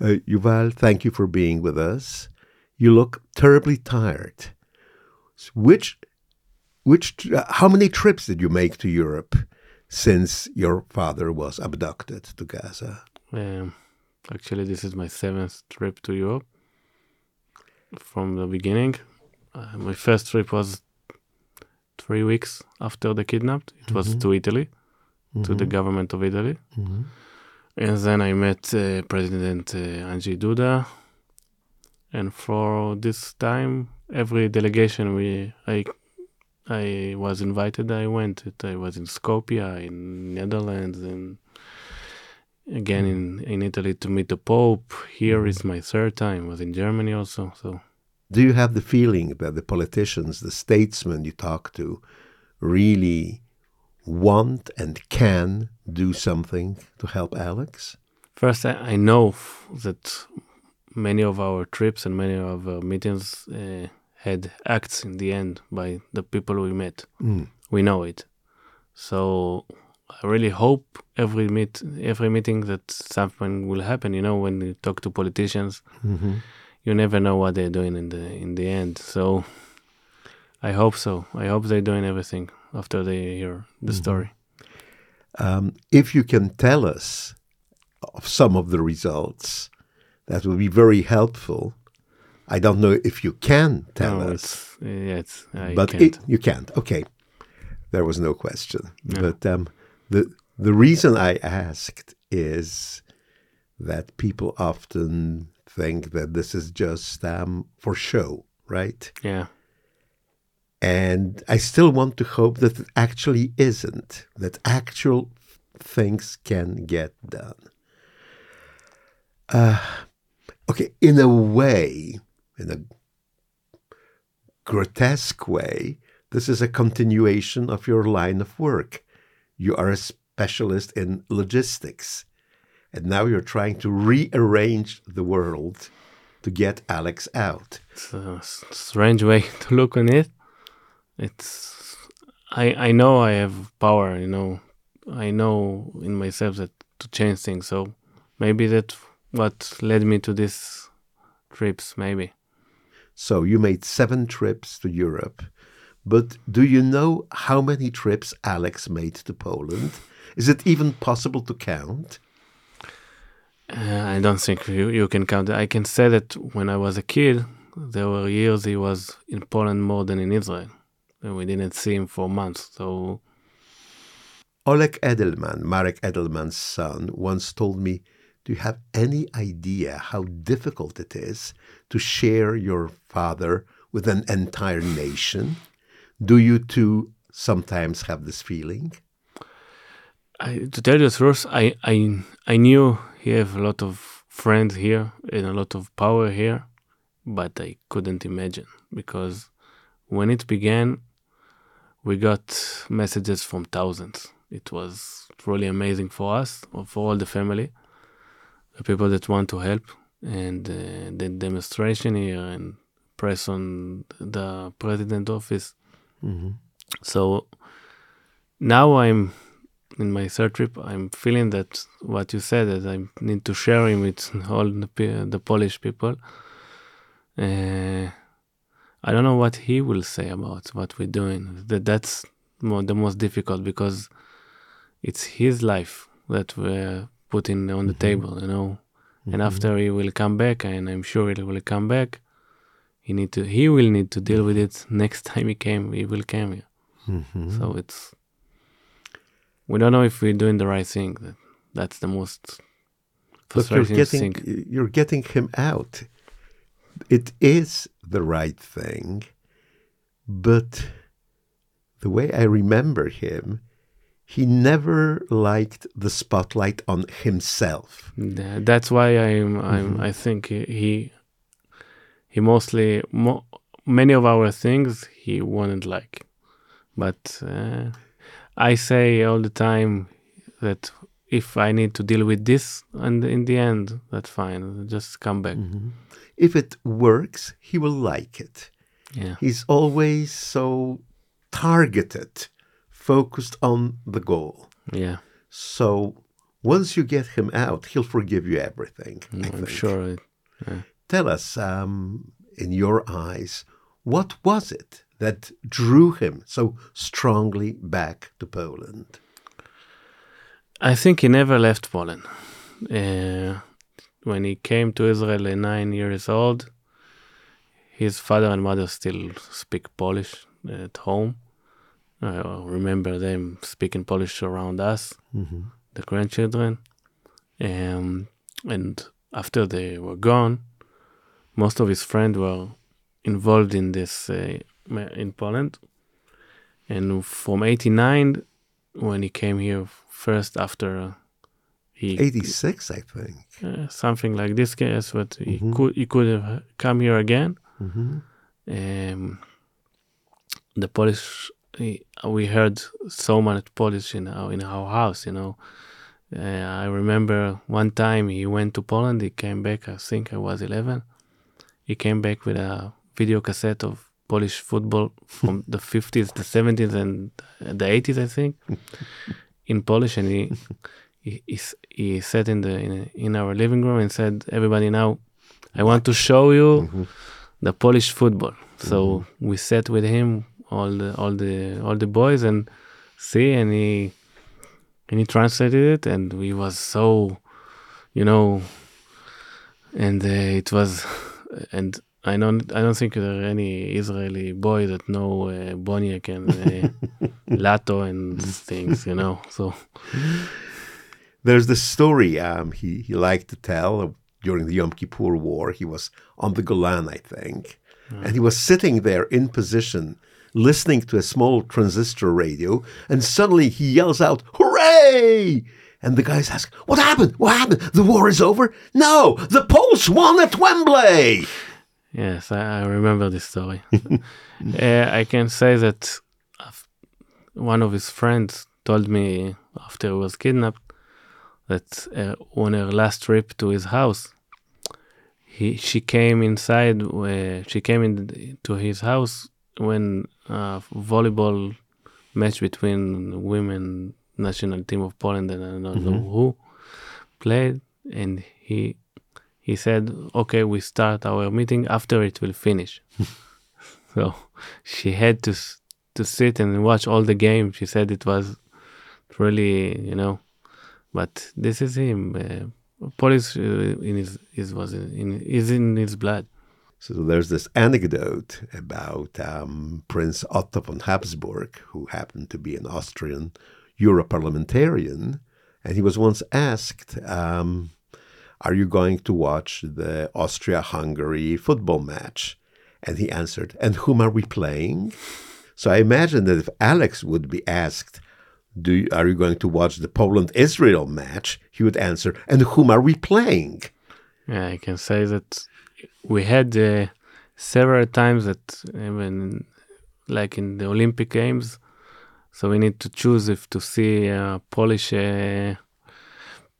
Uh, Yuval, thank you for being with us. You look terribly tired. Which, which, uh, how many trips did you make to Europe since your father was abducted to Gaza? Um, actually, this is my seventh trip to Europe from the beginning. Uh, my first trip was three weeks after the kidnapped. It was Mm-hmm. to Italy, to the government of Italy. Mhm. And then I met uh, President uh, Andrzej Duda. And for this time, every delegation we I I was invited, I went. It, I was in Skopje, in Netherlands, and again in, in Italy to meet the Pope. Here is my third time. I was in Germany also. So Do you have the feeling that the politicians, the statesmen you talk to, really want and can do something to help Alex? First, I, I know that many of our trips and many of our meetings uh, had acts in the end by the people we met. Mm. We know it. So I really hope every meet every meeting that something will happen. You know, when you talk to politicians, Mhm. you never know what they're doing in the in the end. So I hope so. I hope they're doing everything after they hear the story. Um, if you can tell us of some of the results, that would be very helpful. I don't know if you can tell No, us, it's yeah, it's I but can't. it, you can't. Okay, there was no question. But um, the the reason I asked is that people often think that this is just um, for show, right? yeah. And I still want to hope that it actually isn't, that actual things can get done. Uh, okay, in a way, in a grotesque way, this is a continuation of your line of work. You are a specialist in logistics, and now you're trying to rearrange the world to get Alex out. It's a strange way to look on it. It's I I know I have power. You know, I know in myself that to change things. So maybe that what led me to these trips. Maybe So you made seven trips to Europe, but do you know how many trips Alex made to Poland? Is it even possible to count? uh, I don't think you you can count. I can say that when I was a kid, there were years he was in Poland more than in Israel. And we didn't see him for months. So Olek Edelman, Marek Edelman's son, once told me, Do you have any idea how difficult it is to share your father with an entire nation? Do you too sometimes have this feeling? I, to tell you the truth, I, I I knew he have a lot of friends here and a lot of power here, but I couldn't imagine because when it began, we got messages from thousands. It was really amazing for us, or for all the family, the people that want to help, and uh, the demonstration here and press on the president office. So now I'm in my third trip, I'm feeling that what you said that I need to share him with all the, the Polish people. Uh, I don't know what he will say about what we're doing. That that's more, the most difficult because it's his life that we're putting on the table, you know. And after he will come back, and I'm sure he will come back, he need to he will need to deal with it next time he came. He will come here. Mm-hmm. So it's we don't know if we're doing the right thing. That that's the most Look, you're getting thing. you're getting him out. It is the right thing, but the way I remember him, he never liked the spotlight on himself. Th- That's why I'm. Mm-hmm. I'm. I think he he, he mostly mo- many of our things he wouldn't like, but uh, I say all the time that if I need to deal with this, and in the end, that's fine. Just come back. Mm-hmm. If it works, he will like it. Yeah. He's always so targeted, focused on the goal. Yeah. So once you get him out, he'll forgive you everything. I I'm sure. It, yeah. Tell us, um, in your eyes, what was it that drew him so strongly back to Poland? I think he never left Poland. Uh, when he came to Israel at nine years old, his father and mother still speak Polish at home. I remember them speaking Polish around us, the grandchildren. Um, and after they were gone, most of his friends were involved in this uh, in Poland. And from 89, when he came here first after 86, I think. uh, something like this case, but he could he could have come here again. hmm Um, the Polish he, we heard so much Polish in our in our house, you know. Uh, I remember one time he went to Poland. He came back. I think I was eleven. He came back with a video cassette of Polish football from the fifties, the seventies, and the eighties, I think, in Polish. And he he he, he sat in the in, in our living room and said, "Everybody now, I want to show you the Polish football." So we sat with him, all the all the all the boys, and see, and he and he translated it, and we was so, you know, and uh, it was, and I don't I don't think there are any Israeli boy that know uh, Boniek and uh, Lato and things, you know. So There's this story um, he, he liked to tell during the Yom Kippur War. He was on the Golan, I think, and he was sitting there in position, listening to a small transistor radio, and suddenly he yells out, Hooray! And the guys ask, What happened? What happened? The war is over? No, the Poles won at Wembley! Yes, I, I remember this story. uh, I can say that one of his friends told me after he was kidnapped that uh, on her last trip to his house, he she came inside. Where she came in to his house when a volleyball match between women national team of Poland and I don't know mm-hmm. who played, and he he said, "Okay, we start our meeting after it will finish." so she had to to sit and watch all the game. She said it was really, you know, but this is him. Uh, Polish uh, in his, was in is in his blood. So there's this anecdote about um, Prince Otto von Habsburg, who happened to be an Austrian Europarliamentarian, and he was once asked, um, "Are you going to watch the Austria-Hungary football match?" And he answered, "And whom are we playing?" So I imagine that if Alex would be asked, "Do you, are you going to watch the Poland-Israel match?" he would answer, "And whom are we playing?" Yeah, I can say that we had uh, several times that even like in the Olympic Games, so we need to choose if to see a Polish uh,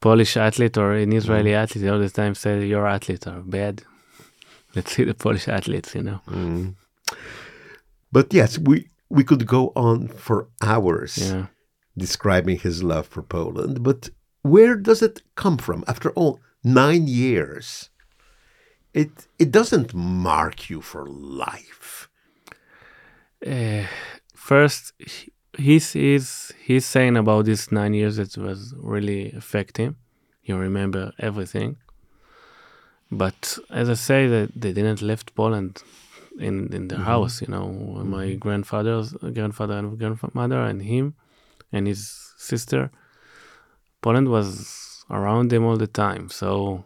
Polish athlete or an Israeli athlete. All the time say your athlete are bad. Let's see the Polish athletes, you know. But yes, we we could go on for hours Yeah. Describing his love for Poland. But where does it come from? After all, nine years, it it doesn't mark you for life. Uh, first, he's he's he's saying about these nine years that was really affect him. He remember everything. But as I say, that they didn't left Poland in in the house. You know, my grandfather's grandfather and grandmother and him and his sister. Poland was around them all the time. So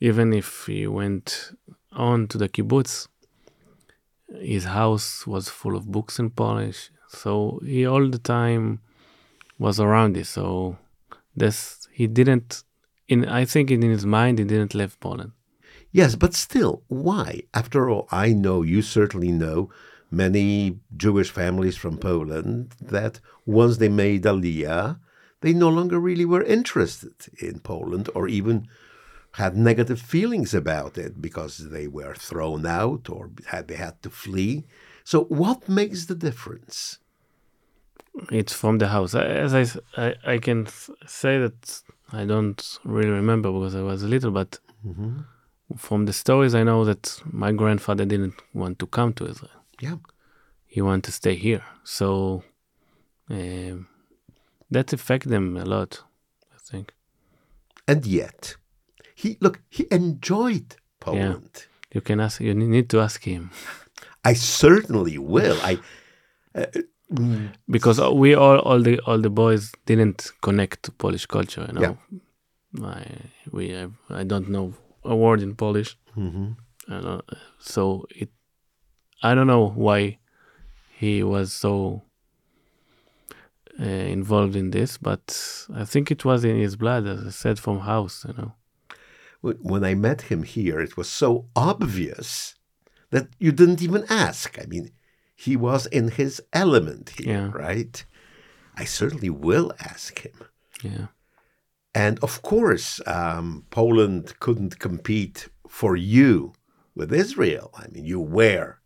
even if he went on to the kibbutz, his house was full of books in Polish. So he all the time was around it. So this he didn't in I think in his mind he didn't leave Poland. Yes, but still, why? After all, I know you certainly know many Jewish families from Poland that once they made Aliyah, they no longer really were interested in Poland or even had negative feelings about it because they were thrown out or had they had to flee. So what makes the difference? It's from the house. As I I can s- say that I don't really remember because I was little, but hmm from the stories I know that my grandfather didn't want to come to Israel. Yeah. He wanted to stay here. So um, that affected them a lot, I think. And yet, he look, he enjoyed Poland. You can ask. You need to ask him I certainly will. I uh, mm, because we all, all the all the boys didn't connect to Polish culture. You know, I we have, I don't know a word in Polish. mhm. I don't, so it I don't know why he was so uh, involved in this, but I think it was in his blood, as I said, from house. You know. When I met him here, it was so obvious that you didn't even ask. I mean, he was in his element here, Yeah. right? I certainly will ask him. Yeah. And of course, um, Poland couldn't compete for you with Israel. I mean, you were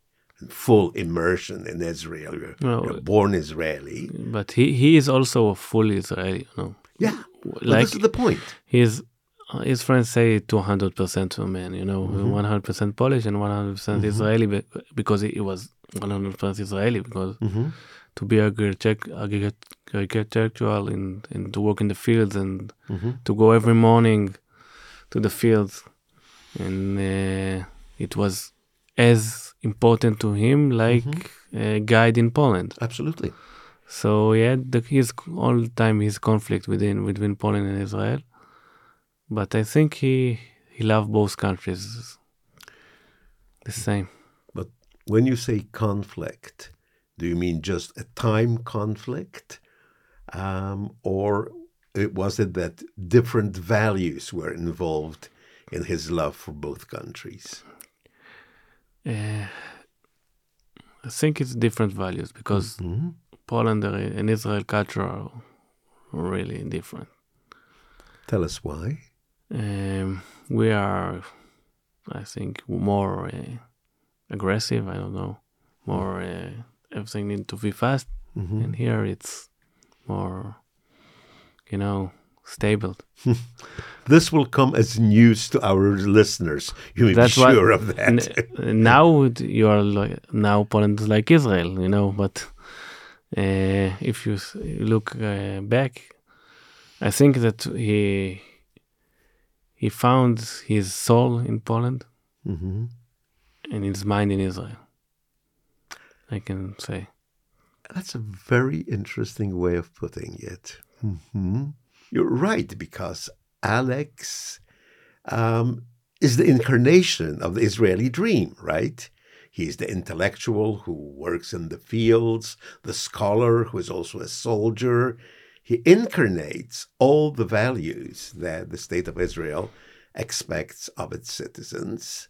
full immersion in Israel. You're, No, you're born Israeli. But he, he is also a full Israeli. You know, Yeah. Like this is the point. his his friends say 200% a man. You know, 100% Polish and 100% Israeli be- because he was 100% Israeli because Mhm. to be architectural and, and to work in the fields and Mhm. to go every morning to the fields and uh, it was as important to him like a guide in Poland. Absolutely. So he had the, his all the time his conflict within between Poland and Israel, but I think he he loved both countries the same. But when you say conflict, do you mean just a time conflict? Um, or it, was it that different values were involved in his love for both countries? Uh, I think it's different values because Mhm. Poland and Israel culture are really different. Tell us why. Um, we are, I think, more uh, aggressive. I don't know, more uh, everything needs to be fast, Mhm. and here it's more, you know, stable. This will come as news to our listeners. You may That's be sure of that. Now you are like now Poland is like Israel, you know. But uh, if you s- look uh, back, I think that he he found his soul in Poland Mhm. and his mind in Israel. I can say. That's a very interesting way of putting it. Mhm. You're right, because Alex um, is the incarnation of the Israeli dream, right? He's the intellectual who works in the fields, the scholar who is also a soldier. He incarnates all the values that the state of Israel expects of its citizens.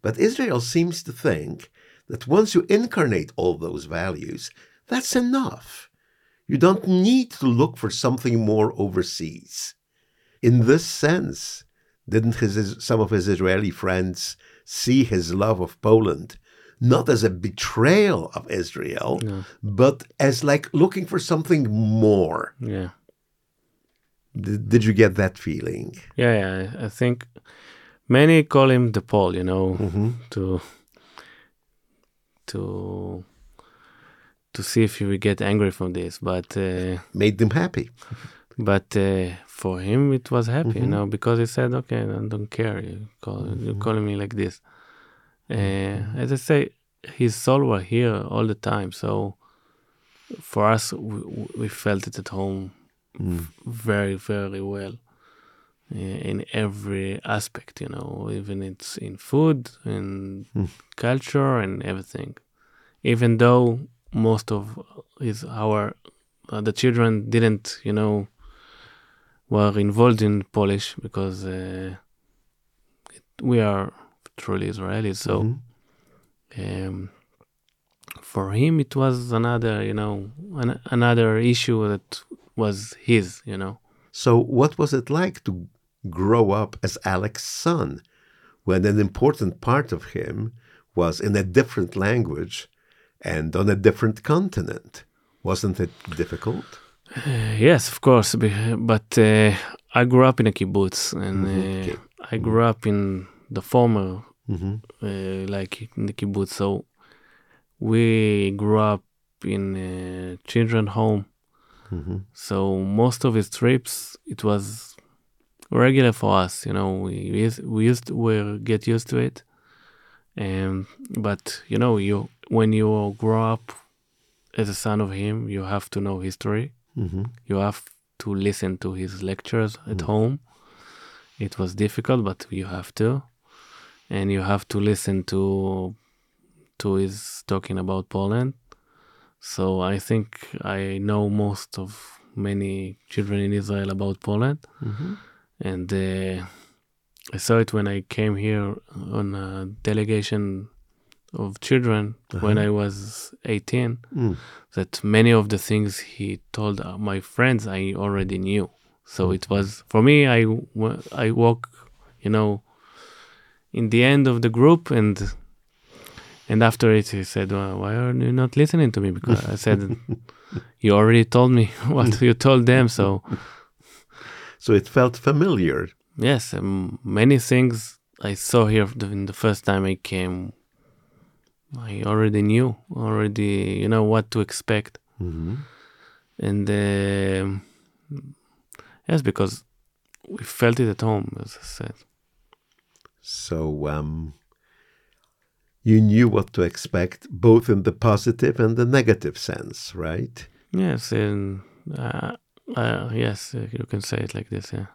But Israel seems to think that once you incarnate all those values, that's enough. You don't need to look for something more overseas. In this sense, didn't his, some of his Israeli friends see his love of Poland not as a betrayal of Israel, No. but as like looking for something more? Yeah. Did, did you get that feeling? Yeah, yeah. I- think many call him the Paul, you know, Mhm. to to to see if he would get angry from this. But uh, Made them happy. but uh, for him it was happy, you know, because he said, "Okay, I don't care. You call you calling me like this." Uh, as I say, his soul were here all the time. So for us, we, we felt it at home very, very well uh, in every aspect. You know, even it's in food and culture and everything. Even though most of his our uh, the children didn't, you know, were involved in Polish because uh, it, we are truly Israelis. So Mhm. um, for him, it was another, you know, an, another issue that was his, you know. So, what was it like to grow up as Alex's son when an important part of him was in a different language and on a different continent? Wasn't it difficult? Uh, yes, of course, but uh, I grew up in a kibbutz, and Mhm, uh, okay. I grew up in the former, hmm uh, like in the kibbutz. So we grew up in a children home. hmm So most of his trips, it was regular for us. You know, we used, we used to get used to it. And but you know, you when you grow up as a son of him, you have to know history. hmm You have to listen to his lectures at Mm. home. It was difficult, but you have to, and you have to listen to to his talking about Poland. So I think I know most of many children in Israel about Poland, hmm and uh, I saw it when I came here on a delegation of children when Uh-huh. I was 18 Mm. that many of the things he told my friends I already knew. So it was for me. I I walk, you know, in the end of the group, and and after it, he said, well, "Why are you not listening to me?" Because I said, "You already told me what you told them." So So it felt familiar. Yes, um, many things I saw here the- in the first time I came. I already knew, already, you know, what to expect. hmm and um yes, because we felt it at home, as I said. So um, you knew what to expect, both in the positive and the negative sense, right? Yes, and uh, uh, yes, uh, you can say it like this. Yeah.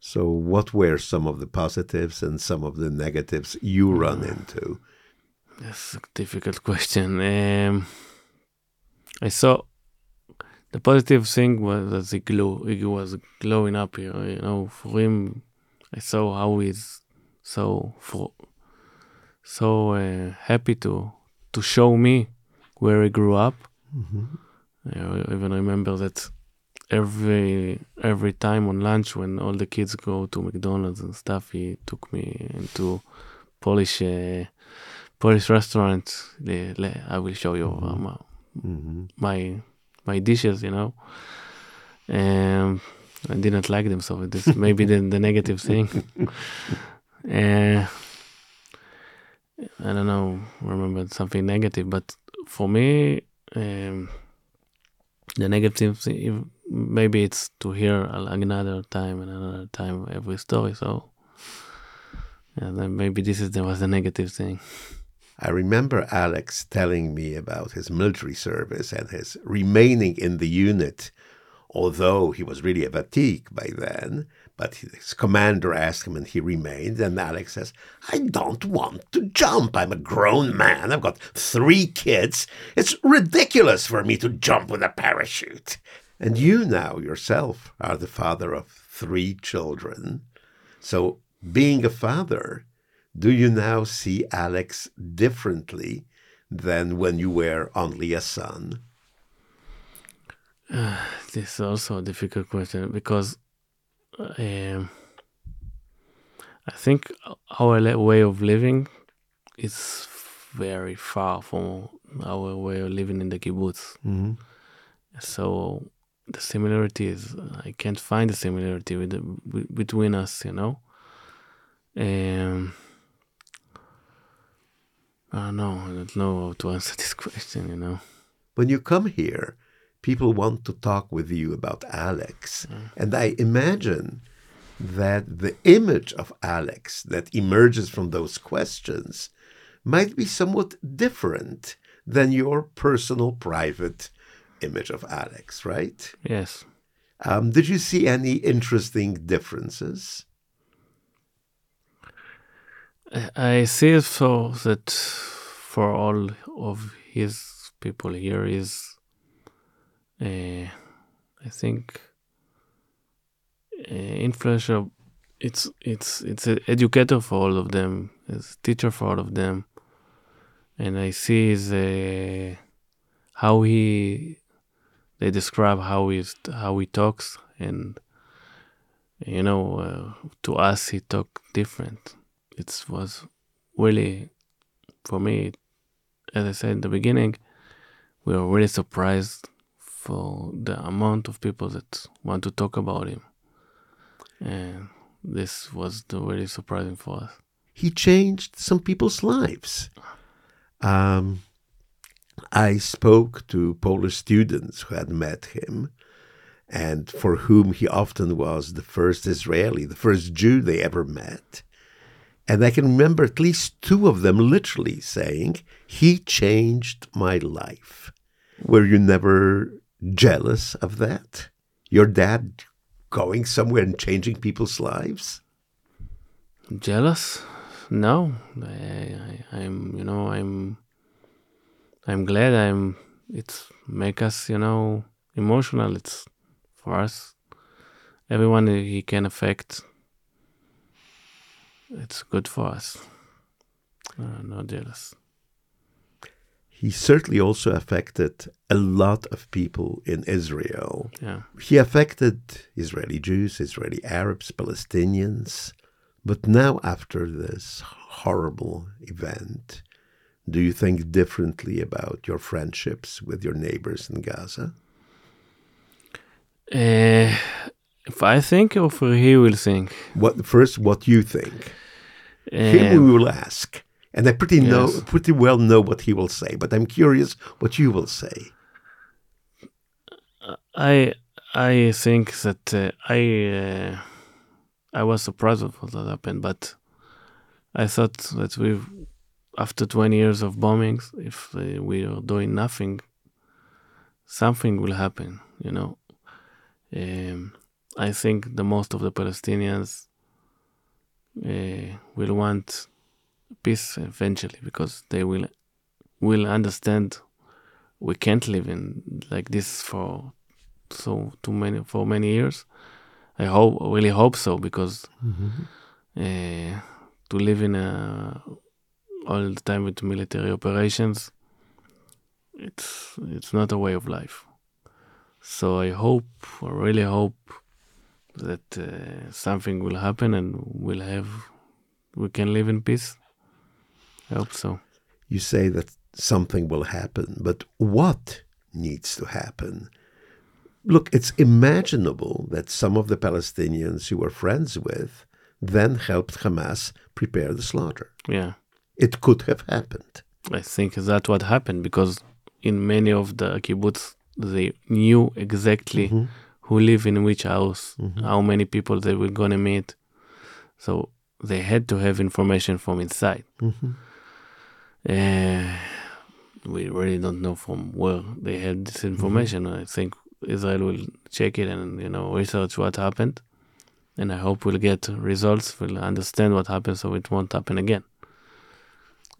So, what were some of the positives and some of the negatives you run into? That's a difficult question. Um, I saw the positive thing was that he glow. He was glowing up here. You know, for him, I saw how he's so for so uh, happy to to show me where he grew up. hmm I even remember that every every time on lunch when all the kids go to McDonald's and stuff, he took me into Polish uh, Polish restaurant. The, le- I will show you uh, my, hmm my my dishes, you know. Um, I didn't like them, so this maybe the, the negative thing. uh, I don't know, remember something negative, but for me, um, the negative thing, maybe it's to hear another time and another time every story. So, yeah, then maybe this is the was the negative thing. I remember Alex telling me about his military service and his remaining in the unit, although he was really a fatigue by then. But his commander asked him and he remained. And Alex says, I don't want to jump. I'm a grown man. I've got three kids. It's ridiculous for me to jump with a parachute. And you now yourself are the father of three children. So, being a father, do you now see Alex differently than when you were only a son? This is also a difficult question because um, I think our way of living is very far from our way of living in the kibbutz. Mm-hmm. So the similarity is I can't find the similarity with the, between us, you know. Um, I don't know. I don't know how to answer this question, you know. When you come here, people want to talk with you about Alex. And I imagine that the image of Alex that emerges from those questions might be somewhat different than your personal, private image of Alex, right? Yes. Um, did you see any interesting differences? I see so that for all of his people here is, uh, I think, uh, influential. It's it's it's an educator for all of them, it's a teacher for all of them, and I see is uh, how he they describe how he's how he talks and you know uh, to us he talk different it was really for me as i said in the beginning we were really surprised for the amount of people that want to talk about him And this was the really surprising for us. He changed some people's lives. Um, I spoke to Polish students who had met him and for whom he often was the first Israeli, the first Jew they ever met. And I can remember at least two of them literally saying, He changed my life. Were you never jealous of that? Your dad going somewhere and changing people's lives? Jealous? No. I, I'm, you know, I'm, I'm glad I'm, it's make us, you know, emotional. It's for us. Everyone he can affect it's good for us. Uh, not jealous. He certainly also affected a lot of people in Israel. Yeah. He affected Israeli Jews, Israeli Arabs, Palestinians. But now, after this horrible event, do you think differently about your friendships with your neighbors in Gaza? Uh, if I think, or for he will think. What first? What you think? Him we will ask, and I pretty know yes. pretty well know what he will say. But I'm curious what you will say. I I think that uh, I uh, I was surprised of what happened, but I thought that we, after 20 years of bombings, if uh, we are doing nothing, something will happen. You know, um, I think the most of the Palestinians uh, will want peace eventually because they will will understand we can't live in like this for so too many for many years. I hope really hope so because uh, to live in a all the time with military operations it's it's not a way of life. So I hope, I really hope that uh, something will happen and we'll have, we can live in peace. I hope so. You say that something will happen, but what needs to happen? Look, it's imaginable that some of the Palestinians you were friends with then helped Hamas prepare the slaughter. Yeah, It could have happened. I think that's what happened because in many of the kibbutz they knew exactly mm-hmm. who live in which house, mm-hmm. how many people they were gonna meet. So they had to have information from inside. Uh, we really don't know from where they had this information. I think Israel will check it and you know research what happened, and I hope we'll get results. We'll understand what happened, so it won't happen again.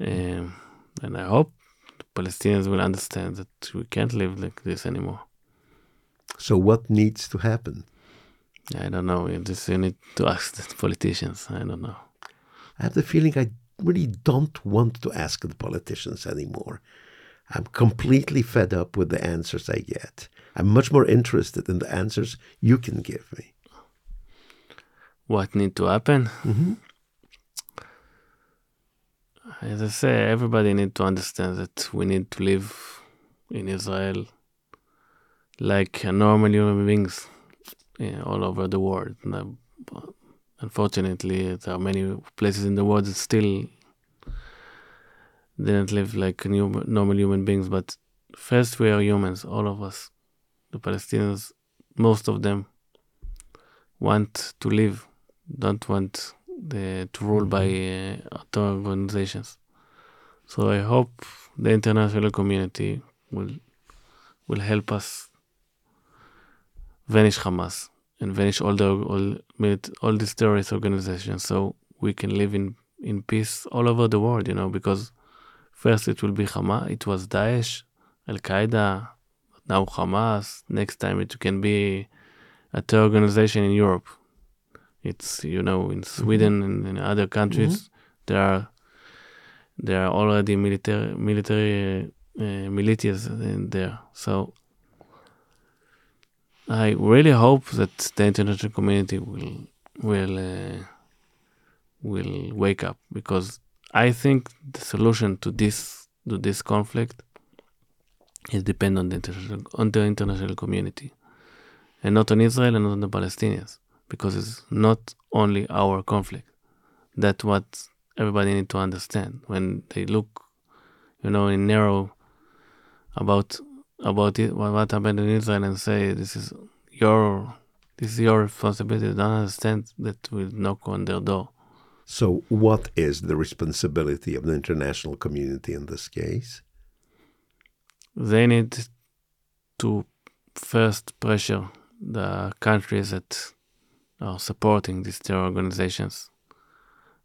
Um, and I hope the Palestinians will understand that we can't live like this anymore. So, what needs to happen? I don't know. You you need to ask the politicians. I don't know. I have the feeling I really don't want to ask the politicians anymore. I'm completely fed up with the answers I get. I'm much more interested in the answers you can give me. What need to happen? As I say, everybody need to understand that we need to live in Israel like normal human beings yeah, all over the world. But uh, Unfortunately, there are many places in the world that still didn't live like new, normal human beings. But first, we are humans, all of us. The Palestinians, most of them, want to live, don't want the, to rule by uh, other organizations. So I hope the international community will will help us vanish Hamas and vanish all the all all these terrorist organizations, so we can live in in peace all over the world. You know, because first it will be Hamas, it was Daesh, Al Qaeda, now Hamas. Next time it can be a terror organization in Europe. It's you know in Sweden and in other countries there are there are already military military uh, militias in there. So I really hope that the international community will will uh, will wake up because I think the solution to this to this conflict is depend on the international on the international community and not on Israel and not on the Palestinians because it's not only our conflict. That's what everybody need to understand when they look, you know, in narrow about about it, what happened in Israel and say this is your this is your responsibility. They don't understand that we knock on their door. So, what is the responsibility of the international community in this case? They need to first pressure the countries that are supporting these terror organizations.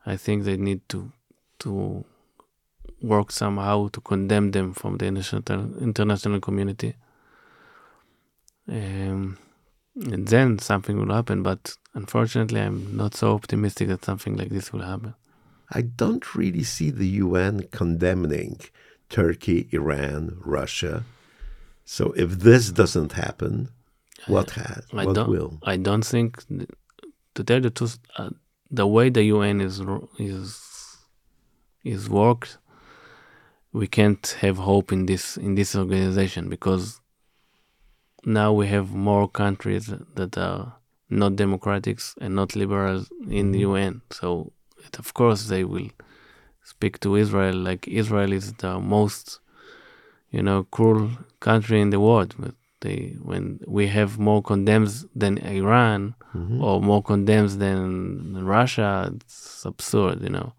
I think they need to to work somehow to condemn them from the international international community. Um, and then something will happen. But unfortunately, I'm not so optimistic that something like this will happen. I don't really see the UN condemning Turkey, Iran, Russia. So if this doesn't happen, what has? I what don't, will? I don't think, to tell the truth, uh, the way the UN is is is worked, we can't have hope in this in this organization because now we have more countries that are not democrats and not liberals in the UN. So, it, of course, they will speak to Israel like Israel is the most, you know, cruel country in the world. But they, when we have more condemns than Iran Mhm. or more condemns than Russia, it's absurd, you know.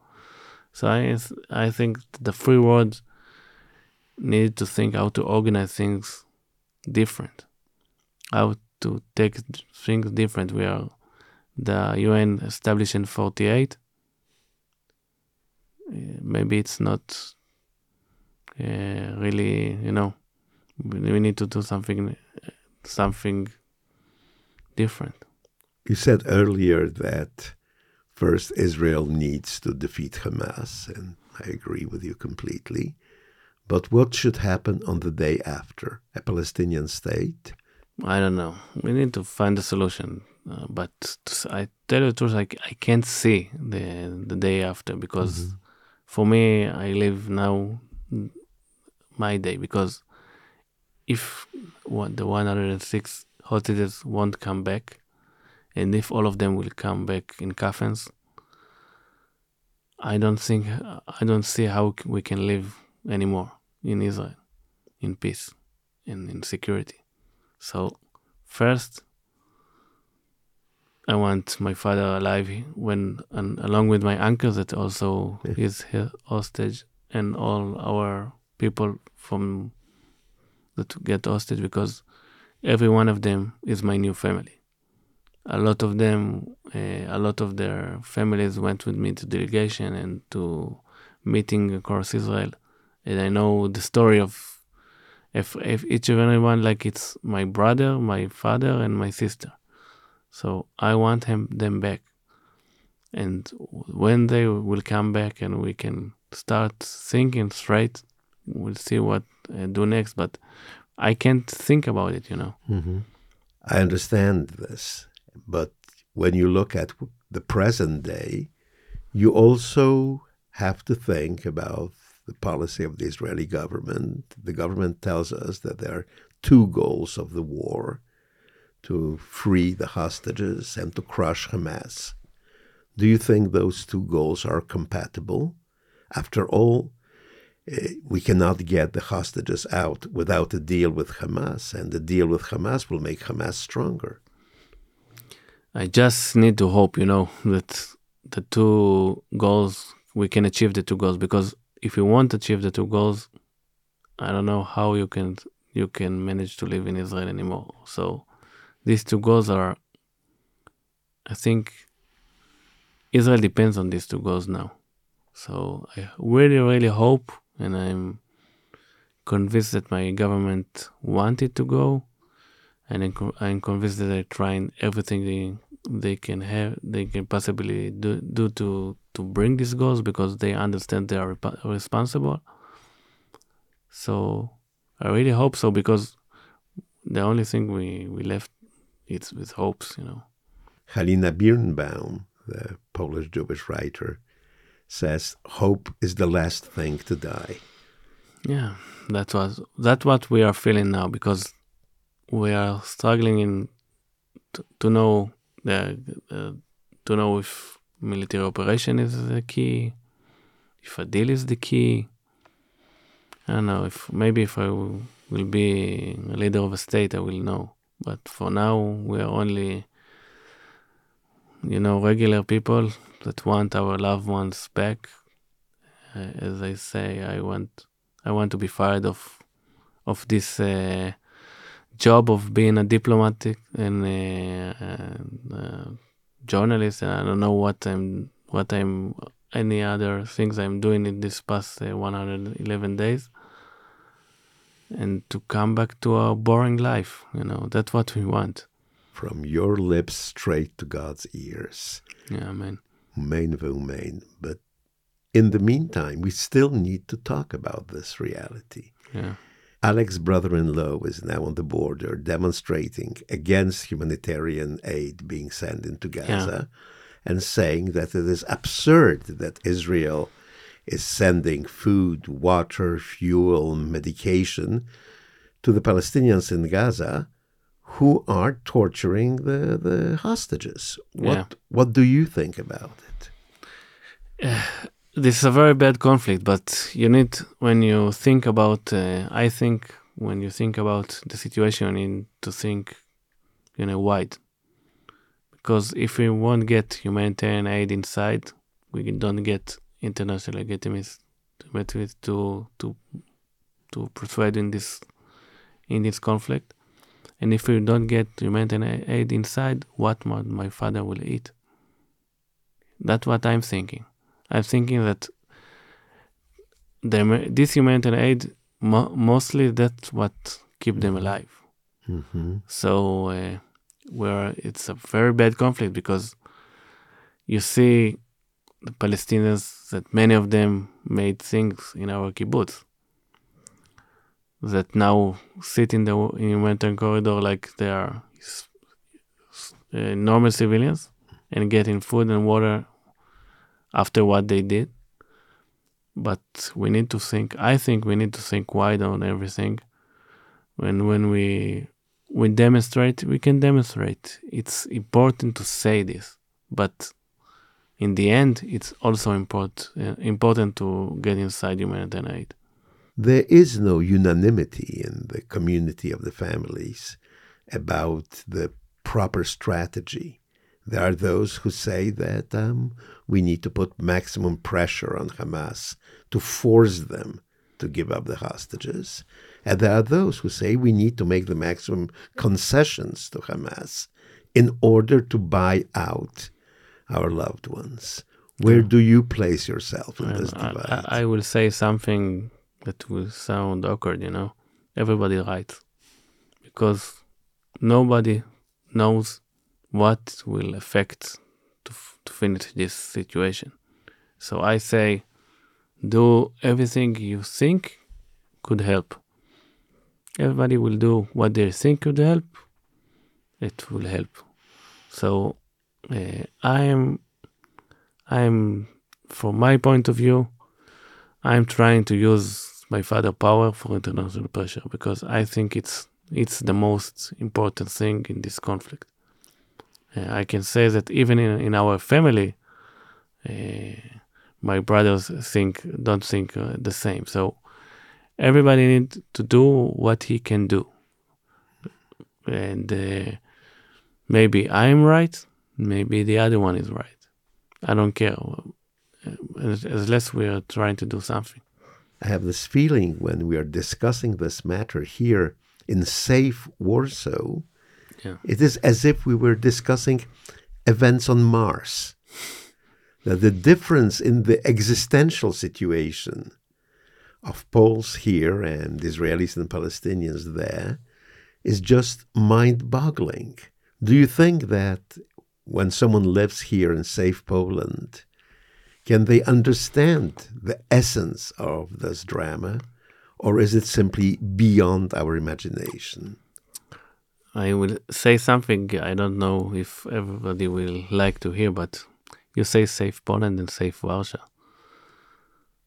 So I, I think the free world need to think how to organize things different how to take things different. We are the UN established in 48. Uh, maybe it's not uh, really, you know, we need to do something, something different. You said earlier that first Israel needs to defeat Hamas, and I agree with you completely. But what should happen on the day after? A Palestinian state? I don't know. We need to find a solution. Uh, but I tell you the truth, I, I can't see the the day after because Mhm. for me, I live now my day because if one, the 106 hostages won't come back, and if all of them will come back in coffins, I don't think I don't see how we can live anymore in Israel, in peace and in security. So, first, I want my father alive when, and along with my uncle that also Yeah. is hostage, and all our people from that get hostage because every one of them is my new family. A lot of them, uh, a lot of their families went with me to delegation and to meeting across Israel, and I know the story of if, if each and everyone like it's my brother, my father, and my sister. So I want him them back, and when they will come back and we can start thinking straight, we'll see what uh, do next. But I can't think about it, you know. Mm-hmm. I understand this, but when you look at the present day, you also have to think about the policy of the Israeli government. The government tells us that there are two goals of the war to free the hostages and to crush Hamas. Do you think those two goals are compatible? After all, Eh, we cannot get the hostages out without a deal with Hamas, and the deal with Hamas will make Hamas stronger. I just need to hope, you know, that the two goals we can achieve the two goals because if you want to achieve the two goals, I don't know how you can you can manage to live in Israel anymore. So these two goals are I think Israel depends on these two goals now. So I really, really hope and I'm convinced that my government wanted to go. And I'm, convinced that they're trying everything they they can have they can possibly do, do to to bring these goals because they understand they are rep- responsible. So i really hope so because the only thing we we left it's with hopes you know. Halina Birnbaum, the Polish Jewish writer, says hope is the last thing to die. yeah that was that's what we are feeling now because we are struggling in to, to know the, uh, to know if military operation is the key, if a deal is the key. I don't know if maybe if I will, will be a leader of a state, I will know. But for now, we are only, you know, regular people that want our loved ones back. Uh, as I say, I want, I want to be fired of, of this uh, job of being a diplomatic and, uh, uh, journalist. And I don't know what I'm, what I'm, any other things I'm doing in this past uh, 111 days and to come back to our boring life. You know, that's what we want. From your lips straight to God's ears. Yeah, amen. Amen, amen. But in the meantime, we still need to talk about this reality. Yeah. Alex's brother in law is now on the border demonstrating against humanitarian aid being sent into Gaza yeah. and saying that it is absurd that Israel is sending food, water, fuel, medication to the Palestinians in Gaza who are torturing the, the hostages. What yeah. what do you think about it? Uh, this is a very bad conflict, but you need when you think about. Uh, I think when you think about the situation, you need to think, you know, wide. Because if we won't get humanitarian aid inside, we don't get international legitimacy to to to persuade in this in this conflict. And if we don't get humanitarian aid inside, what my, my father will eat? That's what I'm thinking. I'm thinking that the, this humanitarian aid mo- mostly that's what keep them alive. Mm-hmm. So uh, where it's a very bad conflict because you see the Palestinians that many of them made things in our kibbutz that now sit in the in humanitarian corridor like they are normal civilians and getting food and water after what they did. But we need to think. I think we need to think wide on everything. When when we we demonstrate, we can demonstrate. It's important to say this, but in the end, it's also important uh, important to get inside humanitarian aid. There is no unanimity in the community of the families about the proper strategy. There are those who say that um, we need to put maximum pressure on Hamas to force them to give up the hostages. And there are those who say we need to make the maximum concessions to Hamas in order to buy out our loved ones. Where do you place yourself in this divide? I, I will say something that will sound awkward, you know. Everybody writes because nobody knows what will affect to, f- to finish this situation. So I say, do everything you think could help. Everybody will do what they think could help. It will help. So uh, I am, I am, from my point of view, I'm trying to use my father power for international pressure because I think it's it's the most important thing in this conflict. Uh, I can say that even in, in our family, uh, my brothers think don't think uh, the same. So everybody needs to do what he can do, and uh, maybe I'm right, maybe the other one is right. I don't care, as, as less we are trying to do something. I have this feeling when we are discussing this matter here in safe Warsaw, yeah. it is as if we were discussing events on Mars. That the difference in the existential situation of Poles here and Israelis and Palestinians there is just mind boggling. Do you think that when someone lives here in safe Poland, can they understand the essence of this drama? Or is it simply beyond our imagination? I will say something I don't know if everybody will like to hear, but you say safe Poland and safe Warsaw.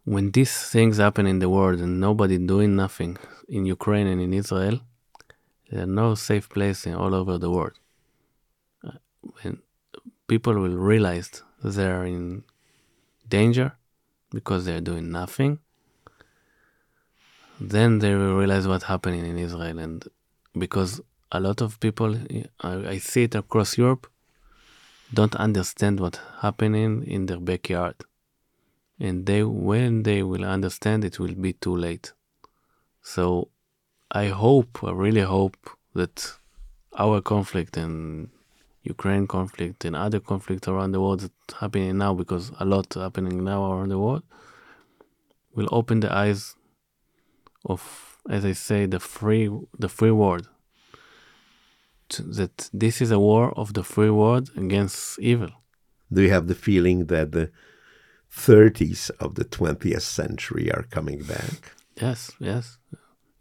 When these things happen in the world and nobody doing nothing in Ukraine and in Israel, there are no safe places all over the world. Uh, when people will realize they're in danger because they're doing nothing, then they will realize what's happening in Israel. And because a lot of people, I, I see it across Europe, don't understand what's happening in their backyard. And they, when they will understand, it will be too late. So I hope, I really hope that our conflict and Ukraine conflict and other conflicts around the world that's happening now, because a lot happening now around the world, will open the eyes of, as I say, the free the free world. That this is a war of the free world against evil. Do you have the feeling that the 30s of the 20th century are coming back? Yes, yes,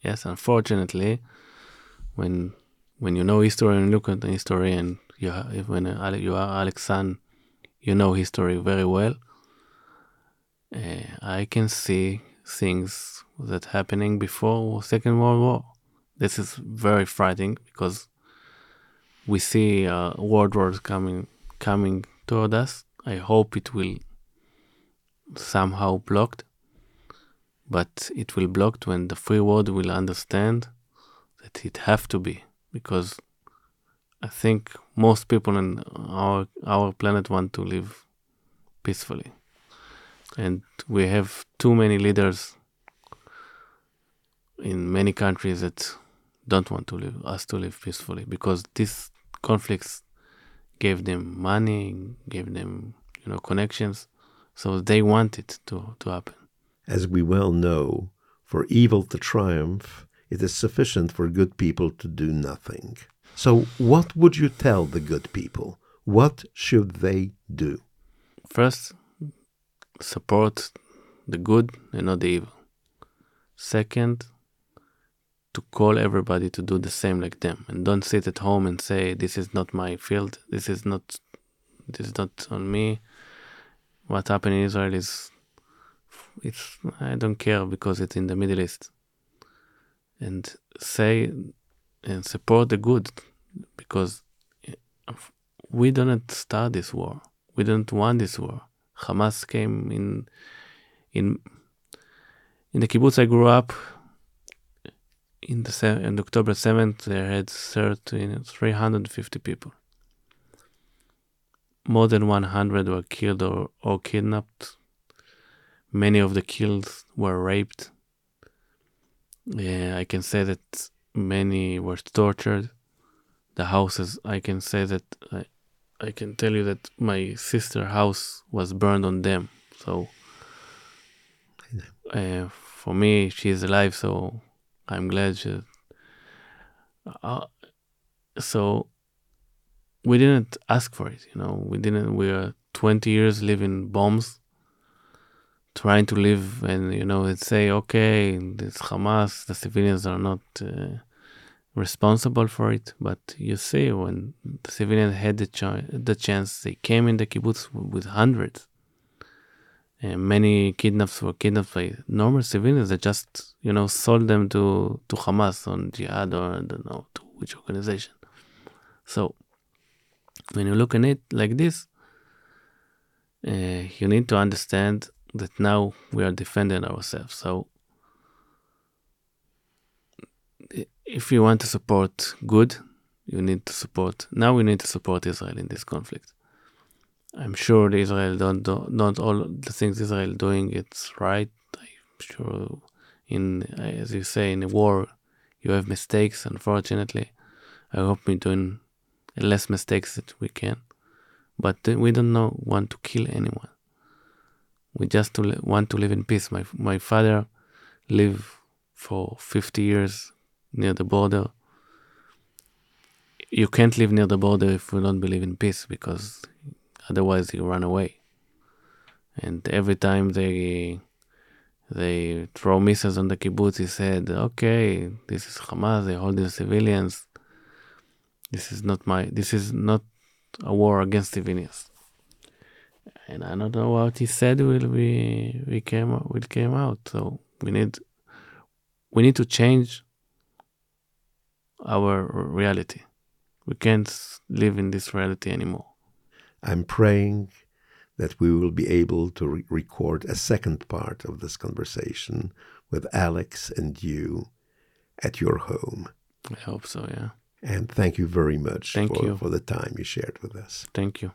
yes. Unfortunately, when when you know history and look at the history, and you when you are Alex San, you know history very well. Uh, I can see things that happening before Second World War. This is very frightening because we see uh, world wars coming coming toward us. I hope it will somehow blocked, but it will blocked when the free world will understand that it have to be because I think most people in our our planet want to live peacefully and we have too many leaders in many countries that don't want to live us to live peacefully because these conflicts gave them money, gave them you know connections, so they want it to to happen. As we well know, for evil to triumph, it is sufficient for good people to do nothing. So, what would you tell the good people? What should they do? First, support the good and not the evil. Second, to call everybody to do the same like them and don't sit at home and say this is not my field, this is not this is not on me. What happened in Israel is it's I don't care because it's in the Middle East. And say and support the good because we don't start this war. We don't want this war. Hamas came in in in the kibbutz I grew up. In the in October seventh, they had 13, 350 people. More than 100 were killed or, or kidnapped. Many of the killed were raped. Yeah, I can say that many were tortured. The houses, I can say that I, I can tell you that my sister house was burned on them. So uh, for me, she's alive, so I'm glad she. Uh, so we didn't ask for it, you know. We didn't. We are 20 years living bombs, trying to live, and you know, and say, okay, it's Hamas, the civilians are not. Uh, responsible for it. But you see, when the civilians had the, the chance, they came in the kibbutz with hundreds. And many kidnaps were kidnapped by normal civilians that just, you know, sold them to, to Hamas on jihad or I don't know to which organization. So when you look at it like this, uh, you need to understand that now we are defending ourselves. So if you want to support good, you need to support. Now we need to support Israel in this conflict. I'm sure Israel don't do, not all the things Israel doing it's right. I'm sure in as you say in a war you have mistakes. Unfortunately, I hope we're doing less mistakes that we can. But uh, we don't know want to kill anyone. We just want to live in peace. My my father lived for 50 years near the border. You can't live near the border if you don't believe in peace because otherwise you run away. And every time they they throw missiles on the kibbutz, he said, "Okay, this is Hamas. They're holding civilians. This is not my. This is not a war against civilians." And I don't know what he said will be we came will came out. So we need we need to change our reality. We can't live in this reality anymore. I'm praying that we will be able to re- record a second part of this conversation with Alex and you at your home. I hope so. Yeah. And thank you very much Thank for, you. for the time you shared with us. Thank you.